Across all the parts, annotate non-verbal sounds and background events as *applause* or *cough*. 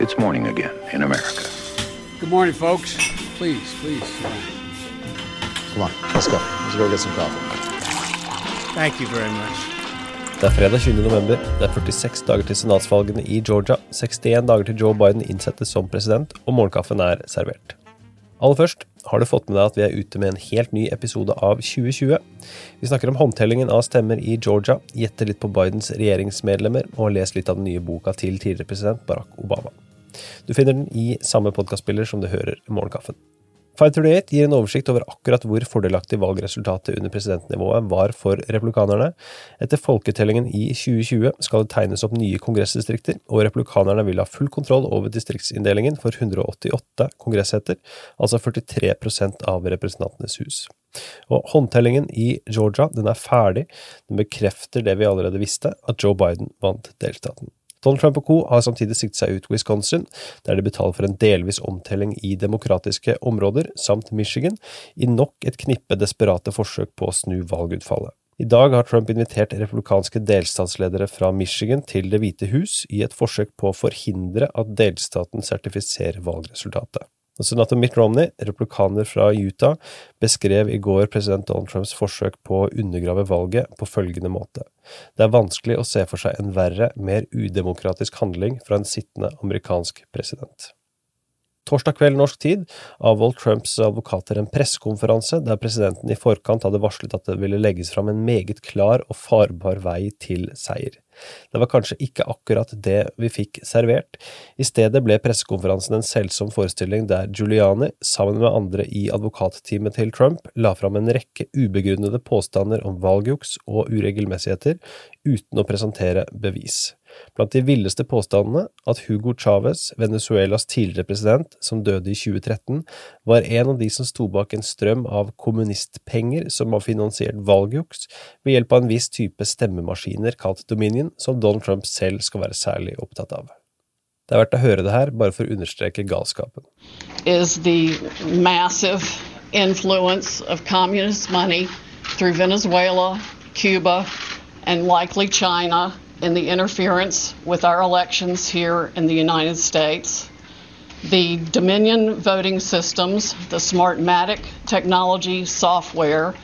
It's morning again in America. Good morning, folks. Please, please. Come on, let's go. Let's go get some coffee. Thank you very much. Det er fredag 20. november. Det er 46 dager til senatsvalgene i Georgia, 61 dager til Joe Biden innsettes som president, og morgenkaffen er servert. Aller først, har du fått med deg at vi er ute med en helt ny episode av 2020? Vi snakker om håndtellingen av stemmer i Georgia, gjetter litt på Bidens regjeringsmedlemmer og leser litt av den nye boka til tidligere president Barack Obama. Du finner den i samme podkastspiller som du hører Morgenkaffen. 538 gir en oversikt over akkurat hvor fordelaktig valgresultatet under presidentnivået var for republikanerne. Etter folketellingen i 2020 skal det tegnes opp nye kongressdistrikter, og republikanerne vil ha full kontroll over distriktsinndelingen for 188 kongressheter, altså 43 av Representantenes hus. Og håndtellingen i Georgia den er ferdig, den bekrefter det vi allerede visste, at Joe Biden vant delstaten. Donald Trump og co. har samtidig siktet seg ut Wisconsin, der de betaler for en delvis omtelling i demokratiske områder, samt Michigan, i nok et knippe desperate forsøk på å snu valgutfallet. I dag har Trump invitert republikanske delstatsledere fra Michigan til Det hvite hus i et forsøk på å forhindre at delstaten sertifiserer valgresultatet. Senator Mitt Romney, replikaner fra Utah, beskrev i går president Donald Trumps forsøk på å undergrave valget på følgende måte. Det er vanskelig å se for seg en verre, mer udemokratisk handling fra en sittende amerikansk president. Torsdag kveld norsk tid avholdt Trumps advokater en pressekonferanse der presidenten i forkant hadde varslet at det ville legges fram en meget klar og farbar vei til seier. Det var kanskje ikke akkurat det vi fikk servert. I stedet ble pressekonferansen en selsom forestilling der Giuliani, sammen med andre i advokatteamet til Trump, la fram en rekke ubegrunnede påstander om valgjuks og uregelmessigheter, uten å presentere bevis. Blant de villeste påstandene at Hugo Chávez, Venezuelas tidligere president, som døde i 2013, var en av de som sto bak en strøm av kommunistpenger som har finansiert valgjuks ved hjelp av en viss type stemmemaskiner kalt Dominion, som Donald Trump selv skal være særlig opptatt av. Det er verdt å høre det her, bare for å understreke galskapen. Is the massive influence of communist money through Venezuela, Cuba, and likely China in the interference with our elections here in the United States. The Dominion voting systems, the Smartmatic technology software,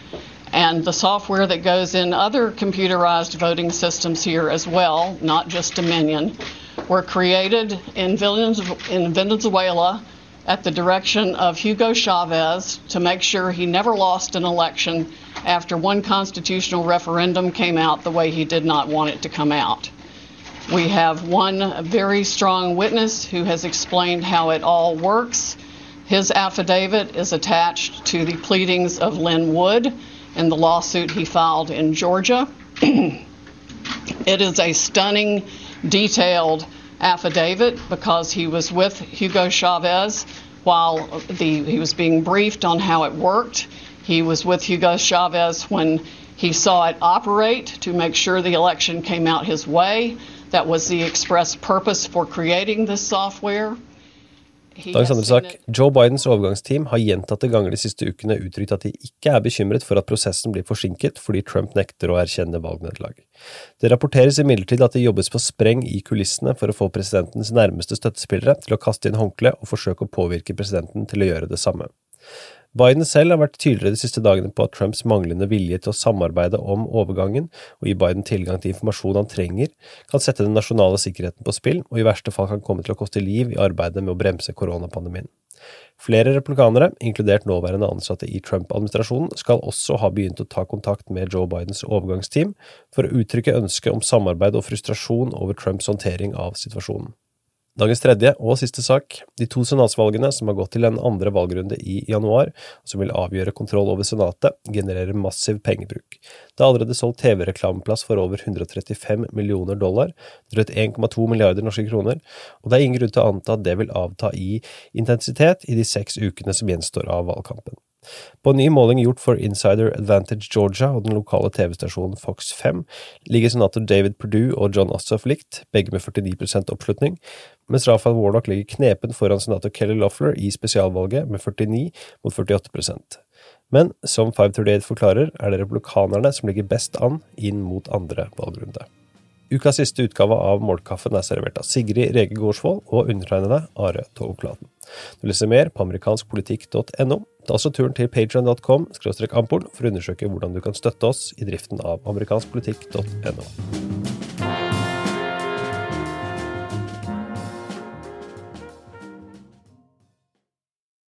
and the software that goes in other computerized voting systems here as well, not just Dominion, were created in Venezuela at the direction of Hugo Chavez to make sure he never lost an election after one constitutional referendum came out the way he did not want it to come out. We have one very strong witness who has explained how it all works. His affidavit is attached to the pleadings of Lynn Wood in the lawsuit he filed in Georgia. *clears throat* it is a stunning, detailed affidavit because he was with Hugo Chavez while the, he was being briefed on how it worked. He was with Hugo Chavez when he saw it operate to make sure the election came out his way. That was the express purpose for creating this software. Dagens andre sak. Joe Bidens overgangsteam har gjentatte ganger de siste ukene uttrykt at de ikke er bekymret for at prosessen blir forsinket fordi Trump nekter å erkjenne valgnederlag. Det rapporteres imidlertid at det jobbes på spreng i kulissene for å få presidentens nærmeste støttespillere til å kaste inn håndkle og forsøke å påvirke presidenten til å gjøre det samme. Biden selv har vært tydeligere de siste dagene på at Trumps manglende vilje til å samarbeide om overgangen og gi Biden tilgang til informasjon han trenger, kan sette den nasjonale sikkerheten på spill og i verste fall kan komme til å koste liv i arbeidet med å bremse koronapandemien. Flere republikanere, inkludert nåværende ansatte i Trump-administrasjonen, skal også ha begynt å ta kontakt med Joe Bidens overgangsteam for å uttrykke ønske om samarbeid og frustrasjon over Trumps håndtering av situasjonen. Dagens tredje og siste sak. De to senatsvalgene som har gått til en andre valgrunde i januar, og som vil avgjøre kontroll over senatet, genererer massiv pengebruk. Det er allerede solgt TV-reklameplass for over 135 millioner dollar, drøyt 1,2 milliarder norske kroner, og det er ingen grunn til å anta at det vil avta i intensitet i de seks ukene som gjenstår av valgkampen. På en ny måling gjort for Insider Advantage Georgia og den lokale TV-stasjonen Fox 5 ligger senator David Perdue og John Ossoff likt, begge med 49% oppslutning, mens Rafael Warnock ligger knepen foran senator Kelly Loeffler i spesialvalget med 49 mot 48% Men som 538 forklarer, er det republikanerne som ligger best an inn mot andre valgrunde. Ukas siste utgave av Målkaffen er servert av Sigrid Rege Gårdsvold og undertegnede Are Tovklaten. Du leser mer på amerikanskpolitikk.no. Ta også turen til patreon.com ampol for å undersøke hvordan du kan støtte oss i driften av amerikanskpolitikk.no.